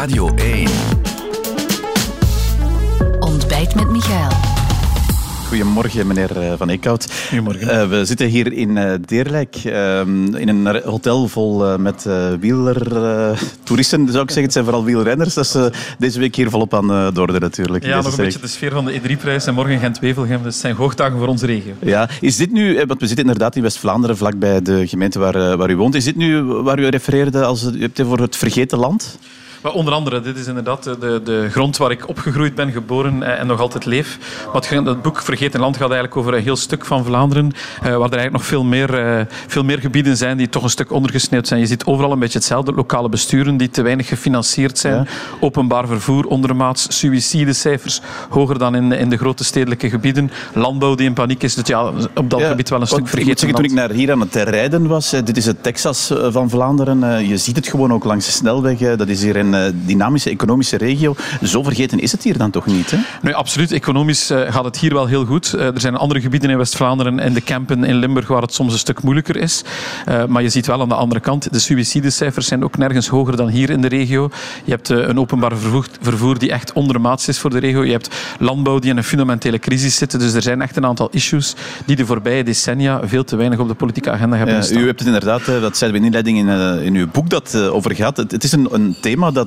Radio 1. Ontbijt met Michael. Goedemorgen, meneer eh, Van Eekhout. Goedemorgen. Uh, we zitten hier in uh, Deerlijk, uh, in een hotel vol met wielertoeristen, zou ik zeggen. Het zijn vooral wielrenners. Dat is deze week hier volop aan de orde natuurlijk. Ja, nog een beetje de sfeer van de E3-prijs en morgen Gent-Wevelgem. Dus het zijn hoogdagen voor onze regio. Ja, is dit nu, want we zitten inderdaad in West-Vlaanderen, vlakbij de gemeente waar, waar u woont. Is dit nu waar u refereerde als u hebt voor het vergeten land? Maar onder andere, dit is inderdaad de, de grond waar ik opgegroeid ben, geboren en nog altijd leef. Maar het boek Vergeten Land gaat eigenlijk over een heel stuk van Vlaanderen, waar er eigenlijk nog veel meer, veel meer gebieden zijn die toch een stuk ondergesneeuwd zijn. Je ziet overal een beetje hetzelfde. Lokale besturen die te weinig gefinancierd zijn. Ja. Openbaar vervoer ondermaats. Suïcidecijfers hoger dan in, in de grote stedelijke gebieden. Landbouw die in paniek is. Dus ja, op dat ja, gebied wel een stuk vergeten zeggen, Toen ik naar hier aan het rijden was, dit is het Texas van Vlaanderen. Je ziet het gewoon ook langs de snelweg. Dat is hier in een dynamische economische regio. Zo vergeten is het hier dan toch niet? Hè? Nee, absoluut. Economisch uh, gaat het hier wel heel goed. Uh, er zijn andere gebieden in West-Vlaanderen en de Kempen in Limburg waar het soms een stuk moeilijker is. Maar je ziet wel aan de andere kant, de suïcidecijfers zijn ook nergens hoger dan hier in de regio. Je hebt een openbaar vervoer, die echt ondermaats is voor de regio. Je hebt landbouw die in een fundamentele crisis zit. Dus er zijn echt een aantal issues die de voorbije decennia veel te weinig op de politieke agenda hebben ja, U hebt het inderdaad, dat zeiden we in inleiding in, in uw boek, dat over gaat. Het, het is een, een thema dat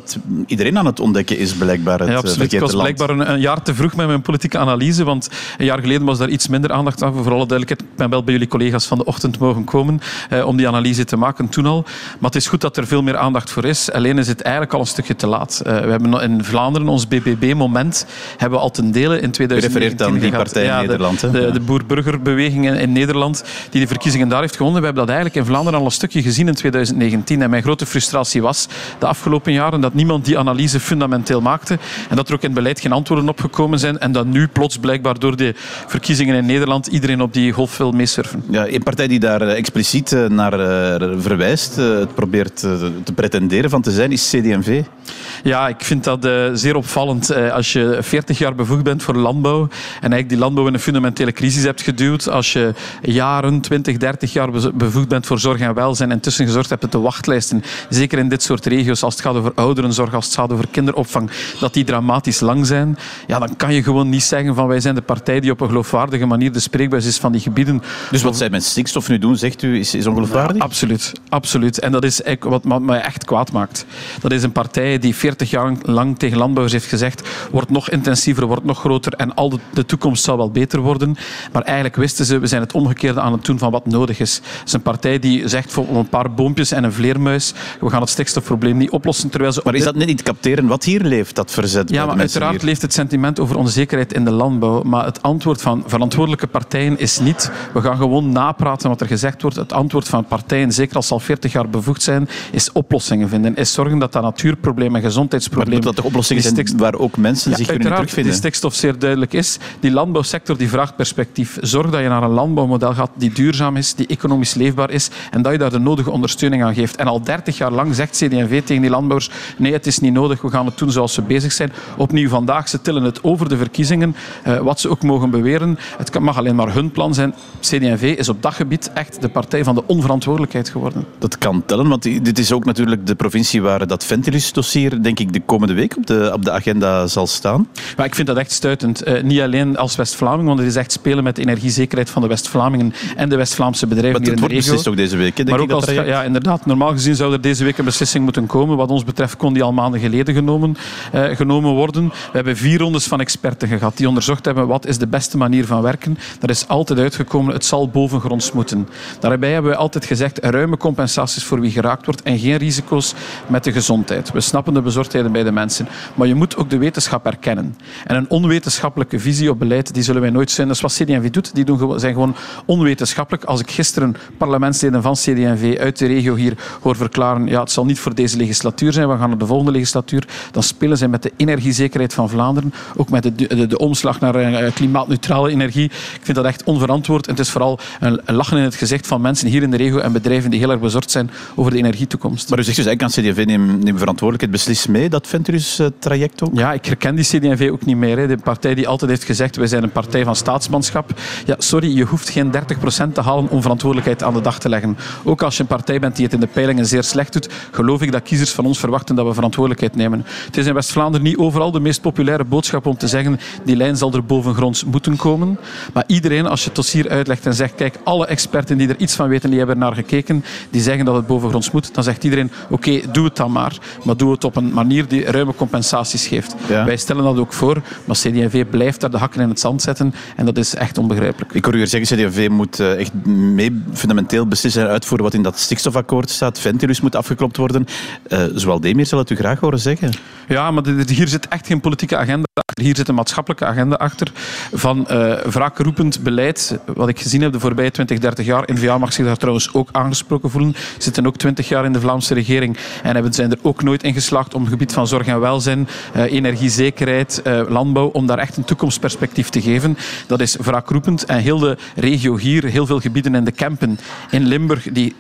iedereen aan het ontdekken is, blijkbaar. Het ja, absoluut. Ik was blijkbaar een, een, jaar te vroeg met mijn politieke analyse, want een jaar geleden was daar iets minder aandacht aan. Voor alle duidelijkheid, ik ben wel bij jullie collega's van de ochtend mogen komen eh, om die analyse te maken toen al. Maar het is goed dat er veel meer aandacht voor is. Alleen is het eigenlijk al een stukje te laat. Uh, we hebben in Vlaanderen ons BBB-moment hebben we al ten dele in 2019 U refereert aan die partij ja, in Nederland. De, de, de boer-burgerbeweging in, in Nederland, die de verkiezingen daar heeft gewonnen. We hebben dat eigenlijk in Vlaanderen al een stukje gezien in 2019. En mijn grote frustratie was de afgelopen jaren dat niemand die analyse fundamenteel maakte. En dat er ook in het beleid geen antwoorden op gekomen zijn. En dat nu plots blijkbaar door de verkiezingen in Nederland iedereen op die golf wil meesurfen. Ja, een partij die daar expliciet naar verwijst, het probeert te pretenderen van te zijn, is CD&V. Ja, ik vind dat zeer opvallend. Als je 40 jaar bevoegd bent voor landbouw en eigenlijk die landbouw in een fundamentele crisis hebt geduwd, als je jaren, 20, 30 jaar bevoegd bent voor zorg en welzijn en tussen gezorgd hebt dat de wachtlijsten, zeker in dit soort regio's, als het gaat over ouderenzorg, als het gaat over kinderopvang, dat die dramatisch lang zijn, ja, dan kan je gewoon niet zeggen van wij zijn de partij die op een geloofwaardige manier de spreekbuis is van die gebieden. Dus wat zij met stikstof nu doen, zegt u, is, is ongeloofwaardig? Ja, absoluut, absoluut. En dat is wat mij echt kwaad maakt. Dat is een partij die 40 jaar lang tegen landbouwers heeft gezegd wordt nog intensiever, wordt nog groter en al de, de toekomst zal wel beter worden. Maar eigenlijk wisten ze, we zijn het omgekeerde aan het doen van wat nodig is. Het is een partij die zegt voor een paar boompjes en een vleermuis, we gaan het stikstofprobleem niet oplossen. Terwijl ze maar is dat net niet capteren wat hier leeft, dat verzet? Ja, maar uiteraard hier. leeft het sentiment over onzekerheid in de landbouw. Maar het antwoord van verantwoordelijke partijen is niet, we gaan gewoon napraten wat er gezegd wordt. Het antwoord van partijen, zeker als ze al 40 jaar bevoegd zijn, is oplossingen vinden. Is zorgen dat dat natuurprobleem en gezondheidsprobleem... Dat de oplossingen zijn waar ook mensen ja, zich kunnen terugvinden? die stikstof zeer duidelijk is. Die landbouwsector die vraagt perspectief. Zorg dat je naar een landbouwmodel gaat die duurzaam is, die economisch leefbaar is en dat je daar de nodige ondersteuning aan geeft. En al 30 jaar lang zegt CD&V tegen die landbouwers nee, het is niet nodig, we gaan het doen zoals ze bezig zijn. Opnieuw vandaag, ze tillen het over de verkiezingen, uh, wat ze ook mogen beweren. Het mag alleen maar hun plan zijn. CD&V is op dat gebied echt de partij van de onverantwoordelijkheid geworden. Dat kan tellen, want dit is ook natuurlijk de provincie waar dat Ventilis-dossier, denk ik, de komende week op de, op de agenda zal staan. Maar ik vind dat echt stuitend. Uh, niet alleen als West-Vlaming, want het is echt spelen met de energiezekerheid van de West-Vlamingen en de West-Vlaamse bedrijven maar hier in de regio. beslist ook deze week, denk maar ik als, ja, inderdaad. Normaal gezien zou er deze week een beslissing moeten komen. Wat ons betreft kon die al maanden geleden genomen, uh, genomen worden. We hebben vier rondes van experten gehad die onderzocht hebben wat is de beste manier van werken. Daar is altijd uitgekomen, het zal bovengronds moeten. Daarbij hebben we altijd gezegd, ruime compensaties voor wie geraakt wordt en geen risico's met de gezondheid. We snappen de bezorgdheden bij de mensen. Maar je moet ook de wetenschap erkennen. En een onwetenschappelijke visie op beleid, die zullen wij nooit zijn. Dat is wat CD&V doet. Die doen, zijn gewoon onwetenschappelijk. Als ik gisteren parlementsleden van CD&V uit de regio hier hoor verklaren, ja, het zal niet voor deze legislatuur zijn, we gaan naar de volgende legislatuur, dan spelen zij met de energiezekerheid van Vlaanderen, ook met de, de, de omslag naar uh, klimaatneutrale energie. Ik vind dat echt onverantwoord. En het is vooral een, een lachen in het gezicht van mensen hier in de regio en bedrijven die heel erg bezorgd zijn over de energietoekomst. Maar u zegt dus eigenlijk aan CD&V neem, neem verantwoordelijkheid, beslis mee dat Venturus-traject ook? Ja, ik herken die CD&V ook niet meer. Hè. De partij die altijd heeft gezegd, wij zijn een partij van staatsmanschap. Ja, sorry, je hoeft geen 30% te halen om verantwoordelijkheid aan de dag te leggen. Ook als je een partij bent die het in de peilingen zeer slecht doet, geloof ik dat kiezers van ons verwachten dat we verantwoordelijkheid nemen. Het is in West-Vlaanderen niet overal de meest populaire boodschap om te zeggen die lijn zal er bovengronds moeten komen. Maar iedereen, als je het dossier uitlegt en zegt kijk, alle experten die er iets van weten, die hebben naar gekeken, die zeggen dat het bovengronds moet, dan zegt iedereen oké, doe het dan maar. Maar doe het op een manier die ruime compensaties geeft. Wij stellen dat ook voor, maar CD&V blijft daar de hakken in het zand zetten en dat is echt onbegrijpelijk. Ik hoor u zeggen, CD&V moet eh, echt mee fundamenteel beslissen en uitvoeren wat in dat stikstofakkoord staat. Ventilus moet afgeklopt worden. Uh, zowel Demir zal het u graag horen zeggen. Ja, maar hier zit echt geen politieke agenda achter. Hier zit een maatschappelijke agenda achter van uh, wraakroepend beleid. Wat ik gezien heb de voorbije 20, 30 jaar. N-VA mag zich daar trouwens ook aangesproken voelen. Zitten ook 20 jaar in de Vlaamse regering en hebben, zijn er ook nooit in geslaagd om het gebied van zorg en welzijn, uh, energiezekerheid, uh, landbouw, om daar echt een toekomstperspectief te geven. Dat is wraakroepend. En heel de regio hier, heel veel gebieden in de Kempen in Limburg, die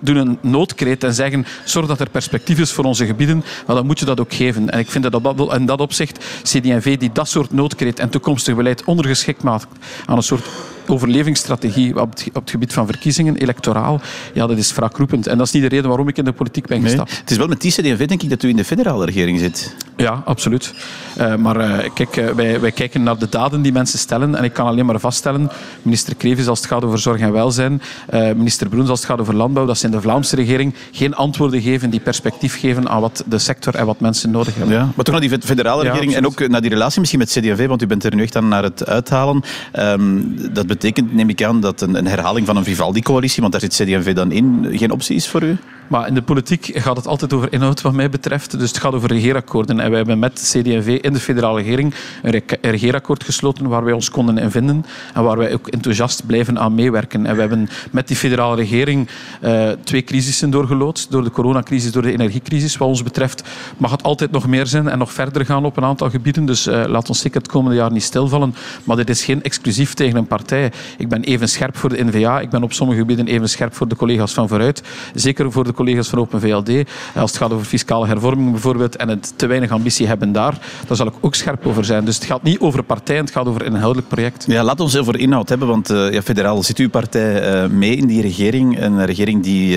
doen een noodkreet en zeggen zorg dat er perspectief is voor onze gebieden, maar dan moet je dat ook geven. En ik vind dat op, in dat opzicht CD&V die dat soort noodkreet en toekomstig beleid ondergeschikt maakt aan een soort overlevingsstrategie op het, op het, gebied van verkiezingen, electoraal, ja, dat is wraakroepend. En dat is niet de reden waarom ik in de politiek ben gestapt. Het is wel met die CD&V, denk ik, dat u in de federale regering zit. Ja, absoluut. Uh, maar uh, kijk, uh, wij, wij, kijken naar de daden die mensen stellen. En ik kan alleen maar vaststellen, minister Krevis als het gaat over zorg en welzijn, minister Broens als het gaat over landbouw, dat ze de Vlaamse regering geen antwoorden geven die perspectief geven aan wat de sector en wat mensen nodig hebben. Ja, maar toch naar die federale regering en ook naar die relatie misschien met CD&V, want u bent er nu echt aan naar het uithalen. Um, dat betekent, neem ik aan, dat een, een herhaling van een Vivaldi-coalitie, want daar zit CD&V dan in, geen optie is voor u? Maar in de politiek gaat het altijd over inhoud, wat mij betreft. Dus het gaat over regeerakkoorden. En wij hebben met CD&V in de federale regering een regeerakkoord gesloten waar wij ons konden in vinden en waar wij ook enthousiast blijven aan meewerken. En we hebben met die federale regering uh, twee crisissen doorgeloodst. Door de coronacrisis, door de energiecrisis. Wat ons betreft mag het altijd nog meer zijn en nog verder gaan op een aantal gebieden. Dus uh, laat ons zeker het komende jaar niet stilvallen. Maar dit is geen exclusief tegen een partij. Ik ben even scherp voor de NVA. Ik ben op sommige gebieden even scherp voor de collega's van Vooruit. Zeker voor de collega's van Open VLD. Als het gaat over fiscale hervorming bijvoorbeeld en het te weinig ambitie hebben daar, daar zal ik ook scherp over zijn. Dus het gaat niet over partijen, het gaat over een inhoudelijk project. Ja, laat ons over inhoud hebben, want uh, ja, federaal zit uw partij uh, mee in die regering. Een regering die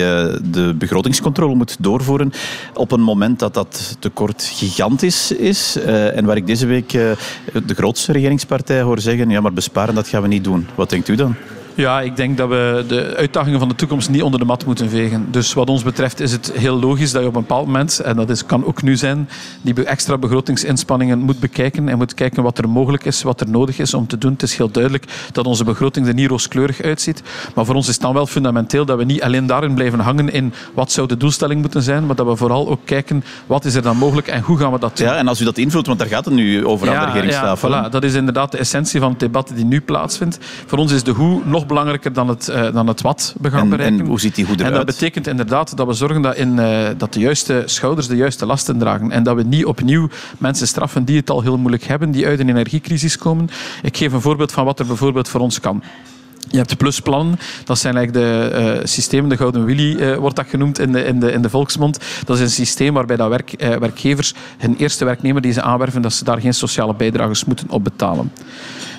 de begrotingscontrole moet doorvoeren op een moment dat dat tekort gigantisch is. en waar ik deze week de grootste regeringspartij hoor zeggen, ja maar besparen dat gaan we niet doen. Wat denkt u dan? Ja, ik denk dat we de uitdagingen van de toekomst niet onder de mat moeten vegen. Dus wat ons betreft is het heel logisch dat je op een bepaald moment, en dat is, kan ook nu zijn, die extra begrotingsinspanningen moet bekijken en moet kijken wat er mogelijk is, wat er nodig is om te doen. Het is heel duidelijk dat onze begroting er niet rooskleurig uitziet. Maar voor ons is het dan wel fundamenteel dat we niet alleen daarin blijven hangen in wat zou de doelstelling moeten zijn, maar dat we vooral ook kijken wat is er dan mogelijk en hoe gaan we dat doen. Ja, en als u dat invult, want daar gaat het nu over aan de regeringstafel. Ja, voilà, dat is inderdaad de essentie van het debat die nu plaatsvindt. Voor ons is de hoe nog belangrijker dan het, uh, dan het wat we gaan en, bereiken. En hoe ziet die goed eruit? En dat betekent inderdaad dat we zorgen dat, in, uh, dat de juiste schouders de juiste lasten dragen. En dat we niet opnieuw mensen straffen die het al heel moeilijk hebben, die uit een energiecrisis komen. Ik geef een voorbeeld van wat er bijvoorbeeld voor ons kan. Je hebt de plusplannen, dat zijn eigenlijk de uh, systemen, de Gouden Willy uh, wordt dat genoemd in de, in, de, in de volksmond. Dat is een systeem waarbij dat werk, uh, werkgevers hun eerste werknemer die ze aanwerven, dat ze daar geen sociale bijdragers moeten op betalen.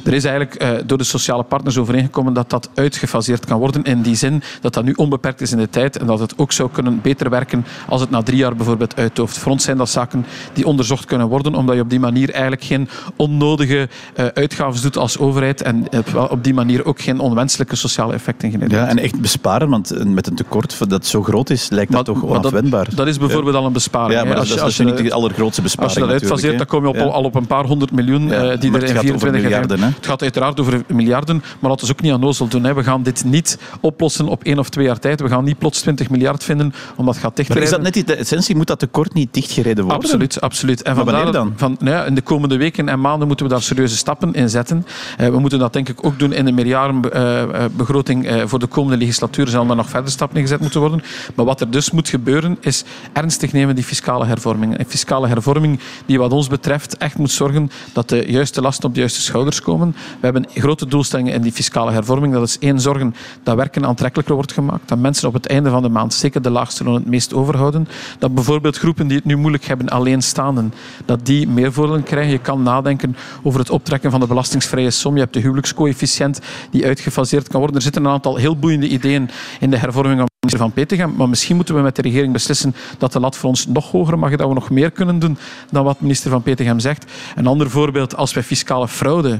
Er is eigenlijk uh, door de sociale partners overeengekomen dat dat uitgefaseerd kan worden. In die zin dat dat nu onbeperkt is in de tijd en dat het ook zou kunnen beter werken als het na drie jaar bijvoorbeeld uitdooft. Voor ons zijn dat zaken die onderzocht kunnen worden, omdat je op die manier eigenlijk geen onnodige uh, uitgaven doet als overheid en op die manier ook geen onwenselijke sociale effecten genereert. Ja, en echt besparen, want met een tekort dat zo groot is, lijkt dat maar, toch onafwendbaar. Dat, dat, is bijvoorbeeld ja. al een besparing. Ja, maar als, als je, is niet de allergrootste besparing. Als je dat uitfaseert, dan kom je op, al op een paar honderd miljoen ja, uh, die er in 24 miljarden, het gaat uiteraard over miljarden, maar laten we ook niet aan nozel doen. Hè. We gaan dit niet oplossen op één of twee jaar tijd. We gaan niet plots 20 miljard vinden, omdat het gaat dichtrijden. Maar is dat net de essentie? Moet dat tekort niet dichtgereden worden? Absoluut, absoluut. En maar wanneer dan? Van, nou ja, in de komende weken en maanden moeten we daar serieuze stappen in zetten. Uh, we moeten dat denk ik ook doen in de meerjarenbegroting uh, uh, voor de komende legislatuur. Zullen er nog verder stappen in gezet moeten worden. Maar wat er dus moet gebeuren, is ernstig nemen die fiscale hervorming. Een fiscale hervorming die wat ons betreft echt moet zorgen dat de juiste lasten op de juiste schouders komen. We hebben grote doelstellingen in die fiscale hervorming. Dat is één, zorgen dat werken aantrekkelijker wordt gemaakt. Dat mensen op het einde van de maand zeker de laagste loon het meest overhouden. Dat bijvoorbeeld groepen die het nu moeilijk hebben, alleenstaanden, dat die meer voordelen krijgen. Je kan nadenken over het optrekken van de belastingsvrije som. Je hebt de huwelijkscoëfficiënt die uitgefaseerd kan worden. Er zitten een aantal heel boeiende ideeën in de hervorming minister Van Petegem. Maar misschien moeten we met de regering beslissen dat de lat voor ons nog hoger mag, dat we nog meer kunnen doen dan wat minister Van Petegem zegt. Een ander voorbeeld, als wij fiscale fraude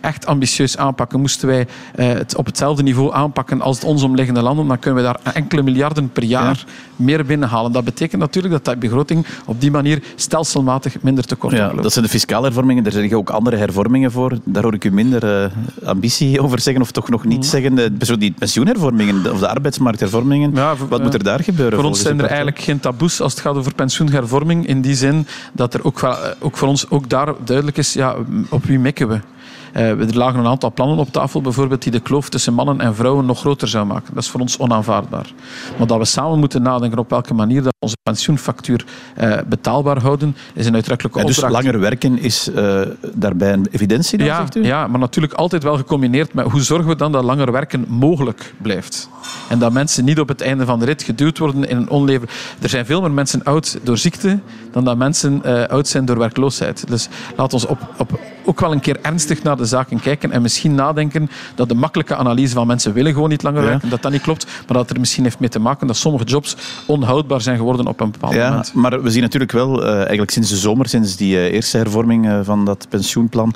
echt ambitieus aanpakken, moesten wij eh, het op hetzelfde niveau aanpakken als de ons omliggende landen, dan kunnen we daar enkele miljarden per jaar meer binnenhalen. Dat betekent natuurlijk dat de begroting op die manier stelselmatig minder tekort Ja, dat zijn de fiscale hervormingen. Daar zeg je ook andere hervormingen voor. Daar hoor ik u minder eh, ambitie over zeggen, of toch nog niet zeggen. De, zo die pensioenhervormingen of de arbeidsmarkthervormingen. Ja, voor- Wat moet er daar gebeuren? Voor ons zijn er eigenlijk geen taboes als het gaat over pensioenhervorming. In die zin dat er ook, ook voor ons ook daar duidelijk is ja, op wie mikken we. Eh, er lagen een aantal plannen op tafel, bijvoorbeeld die de kloof tussen mannen en vrouwen nog groter zou maken. Dat is voor ons onaanvaardbaar. Maar dat we samen moeten nadenken op welke manier dat we onze pensioenfactuur eh, betaalbaar houden, is een uitdrukkelijke Ja, dus opdracht. langer werken is eh, daarbij een evidentie, dan, Ja, zegt u? ja, maar natuurlijk altijd wel gecombineerd met hoe zorgen we dan dat langer werken mogelijk blijft. En dat mensen niet op het einde van de rit geduwd worden in een onlever. Er zijn veel meer mensen oud door ziekte dan dat mensen oud zijn door werkloosheid. Dus laat ons op, op, ook wel een keer ernstig naar de zaken kijken en misschien nadenken dat de makkelijke analyse van mensen willen gewoon niet langer Ja. werken, dat dat niet klopt, maar dat er misschien heeft mee te maken dat sommige jobs onhoudbaar zijn geworden op een bepaald Ja, moment. maar we zien natuurlijk wel, eh, eigenlijk sinds de zomer, sinds die eh, eerste hervorming eh, van dat pensioenplan,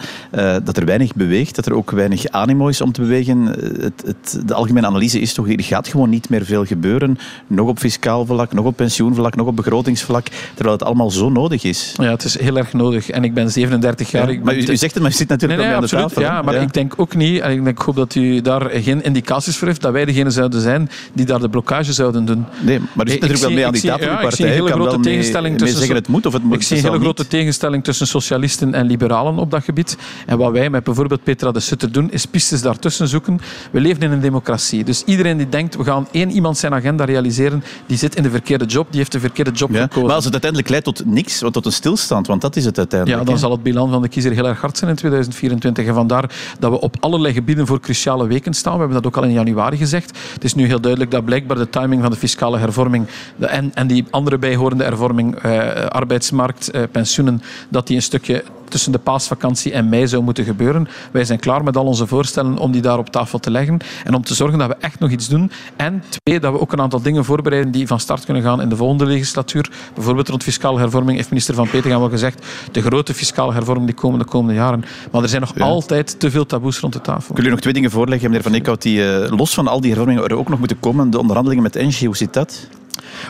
dat er weinig beweegt, dat er ook weinig animo is om te bewegen. Het, het, de algemene analyse is toch, er gaat gewoon niet meer veel gebeuren, nog op fiscaal vlak, nog op pensioenvlak, nog op begrotingsvlak, terwijl het allemaal zo nodig is. Ja, het is heel erg nodig. En ik ben 37 jaar. Ja, maar u, u zegt het, maar u zit natuurlijk Nee, nee, de absoluut. Ja, maar ik denk ook niet, en ik, hoop dat u daar geen indicaties voor heeft, dat wij degene zouden zijn die daar de blokkage zouden doen. Nee, maar u zit natuurlijk wel mee aan die tafel, ja, ik zie een hele grote tegenstelling tussen- zeggen het moet of het moet. Ik zie een hele grote tegenstelling tussen socialisten en liberalen op dat gebied. En wat wij met bijvoorbeeld Petra de Sutter doen, is pistes daartussen zoeken. We leven in een democratie. Dus iedereen die denkt, we gaan één iemand zijn agenda realiseren, die zit in de verkeerde job, die heeft de verkeerde job Ja, gekozen. maar als het uiteindelijk leidt tot niks, tot een stilstand, want dat is het uiteindelijk. Ja, dan zal het bilan van de kiezer heel erg hard zijn in 2024. Vandaar dat we op allerlei gebieden voor cruciale weken staan. We hebben dat ook al in januari gezegd. Het is nu heel duidelijk dat blijkbaar de timing van de fiscale hervorming en, en die andere bijhorende hervorming, eh, arbeidsmarkt, eh, pensioenen, dat die een stukje tussen de paasvakantie en mei zou moeten gebeuren. Wij zijn klaar met al onze voorstellen om die daar op tafel te leggen en om te zorgen dat we echt nog iets doen. En twee, dat we ook een aantal dingen voorbereiden die van start kunnen gaan in de volgende legislatuur. Bijvoorbeeld rond fiscale hervorming heeft minister Van Petegem al gezegd de grote fiscale hervorming die komen de komende jaren. Maar er zijn nog altijd te veel taboes rond de tafel. Wil u nog twee dingen voorleggen, meneer Van Eekhout, die eh, los van al die hervormingen er ook nog moeten komen. De onderhandelingen met hoe zit dat?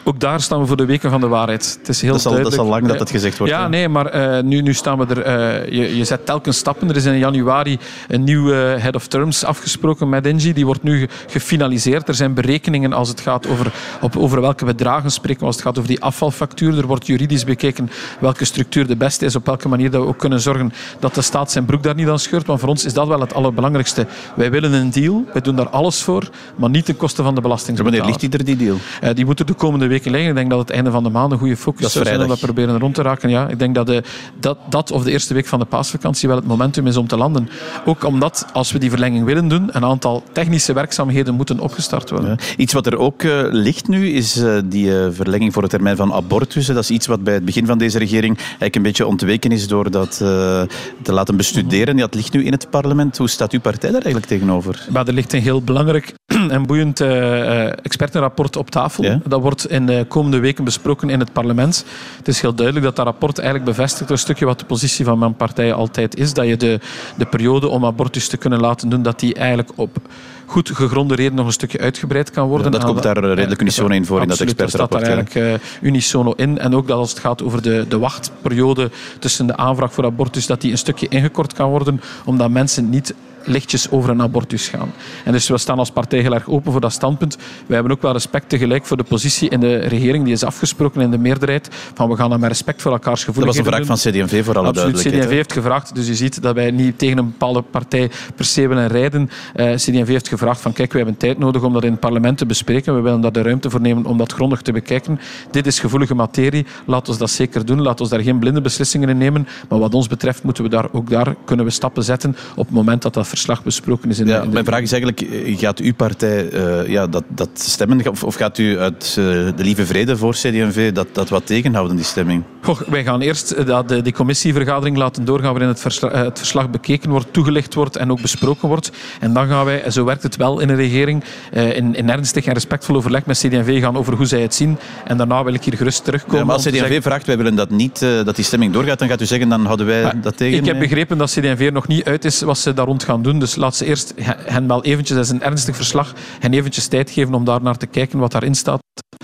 Ook daar staan we voor de weken van de waarheid. Het is heel Dat is al- dat is duidelijk. al lang dat Eh, dat gezegd wordt, Ja, nee, maar eh, nu, nu staan we er. eh, je, je zet telkens stappen. Er is in januari een nieuwe head of terms afgesproken met Engie. Die wordt nu ge- gefinaliseerd. Er zijn berekeningen als het gaat over, op, over welke bedragen spreken. Als het gaat over die afvalfactuur. Er wordt juridisch bekeken welke structuur de beste is. Op welke manier dat we ook kunnen zorgen dat de staat zijn broek daar niet aan scheurt. Want voor ons is dat wel het allerbelangrijkste. Wij willen een deal. Wij doen daar alles voor. Maar niet ten koste van de belastingbetaler. Wanneer ligt die er, die deal? Eh, die moeten de komende weken liggen. Ik denk dat het einde van de maand een goede focus Dat zou zijn om dat proberen rond te raken. Ja, ik denk dat, de, dat dat of de eerste week van de paasvakantie wel het momentum is om te landen. Ook omdat, als we die verlenging willen doen, een aantal technische werkzaamheden moeten opgestart worden. Ja. Iets wat er ook eh, ligt nu, is eh, die eh, verlenging voor de termijn van abortussen. Dat is iets wat bij het begin van deze regering eigenlijk een beetje ontweken is door dat eh, te laten bestuderen. Het ligt nu in het parlement. Hoe staat uw partij daar eigenlijk tegenover? Maar er ligt een heel belangrijk en boeiend eh, eh, expertenrapport op tafel. Ja. Dat wordt in de komende weken besproken in het parlement. Het is heel duidelijk dat dat rapport eigenlijk bevestigt een stukje wat de positie van mijn partij altijd is. Dat je de, de periode om abortus te kunnen laten doen, dat die eigenlijk op goed gegronde reden nog een stukje uitgebreid kan worden. Ja, dat komt daar redelijk unisono in voor in dat Absoluut, expertenrapport, Dat staat daar eigenlijk eh, unisono in. En ook dat als het gaat over de, de wachtperiode tussen de aanvraag voor abortus, dat die een stukje ingekort kan worden, omdat mensen niet lichtjes over een abortus gaan. En dus we staan als partij heel erg open voor dat standpunt. Wij hebben ook wel respect tegelijk voor de positie in de regering, die is afgesproken in de meerderheid, van we gaan dat met respect voor elkaars Dat was een vraag van CD&V voor alle Absoluut, duidelijkheid. CD&V heeft gevraagd, dus je ziet dat wij niet tegen een bepaalde partij per se willen rijden. Eh CD&V heeft gevraagd van kijk, we hebben tijd nodig om dat in het parlement te bespreken. We willen daar de ruimte voor nemen om dat grondig te bekijken. Dit is gevoelige materie, laat ons dat zeker doen. Laat ons daar geen blinde beslissingen in nemen. Maar wat ons betreft moeten we daar ook daar kunnen we stappen zetten op het moment dat dat verslag besproken is. In, Ja, in de- mijn vraag is eigenlijk, eh, gaat uw partij eh, ja, dat, dat stemmen, of, of gaat u uit eh, de lieve vrede voor CD&V dat, dat wat tegenhouden, die stemming? Goh, wij gaan eerst dat de, die commissievergadering laten doorgaan waarin het, versla- eh, het verslag bekeken wordt, toegelicht wordt en ook besproken wordt. En dan gaan wij, zo werkt het wel in een regering, in, in ernstig en respectvol overleg met CD&V gaan over hoe zij het zien. En daarna wil ik hier gerust terugkomen. Ja, maar als CD&V zeggen- vraagt, wij willen dat niet, dat die stemming doorgaat, dan gaat u zeggen, dan houden wij dat tegen? Ik heb begrepen dat CD&V nog niet uit is wat ze daar rond gaan doen. Dus laat ze eerst he- hen wel eventjes, dat is een ernstig verslag, hen eventjes tijd geven om daar naar te kijken wat daarin staat.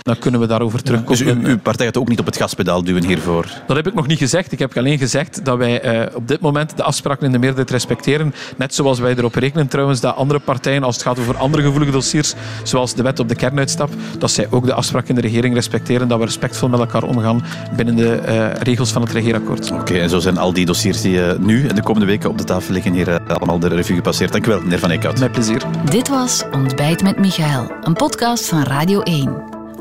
Dan kunnen we daarover Dus terugkomen. uw, uw partij gaat ook niet op het gaspedaal duwen hiervoor? Dat heb ik nog niet gezegd. Ik heb alleen gezegd dat wij eh, op dit moment de afspraken in de meerderheid respecteren. Net zoals wij erop rekenen trouwens dat andere partijen, als het gaat over andere gevoelige dossiers, zoals de wet op de kernuitstap, dat zij ook de afspraken in de regering respecteren, dat we respectvol met elkaar omgaan binnen de eh, regels van het regeerakkoord. Oké, en zo zijn al die dossiers die eh, nu en de komende weken op de tafel liggen hier eh, allemaal de revue gepasseerd. Dank u wel, meneer Van Eekhout. Met plezier. Dit was Ontbijt met Michael, een podcast van Radio 1.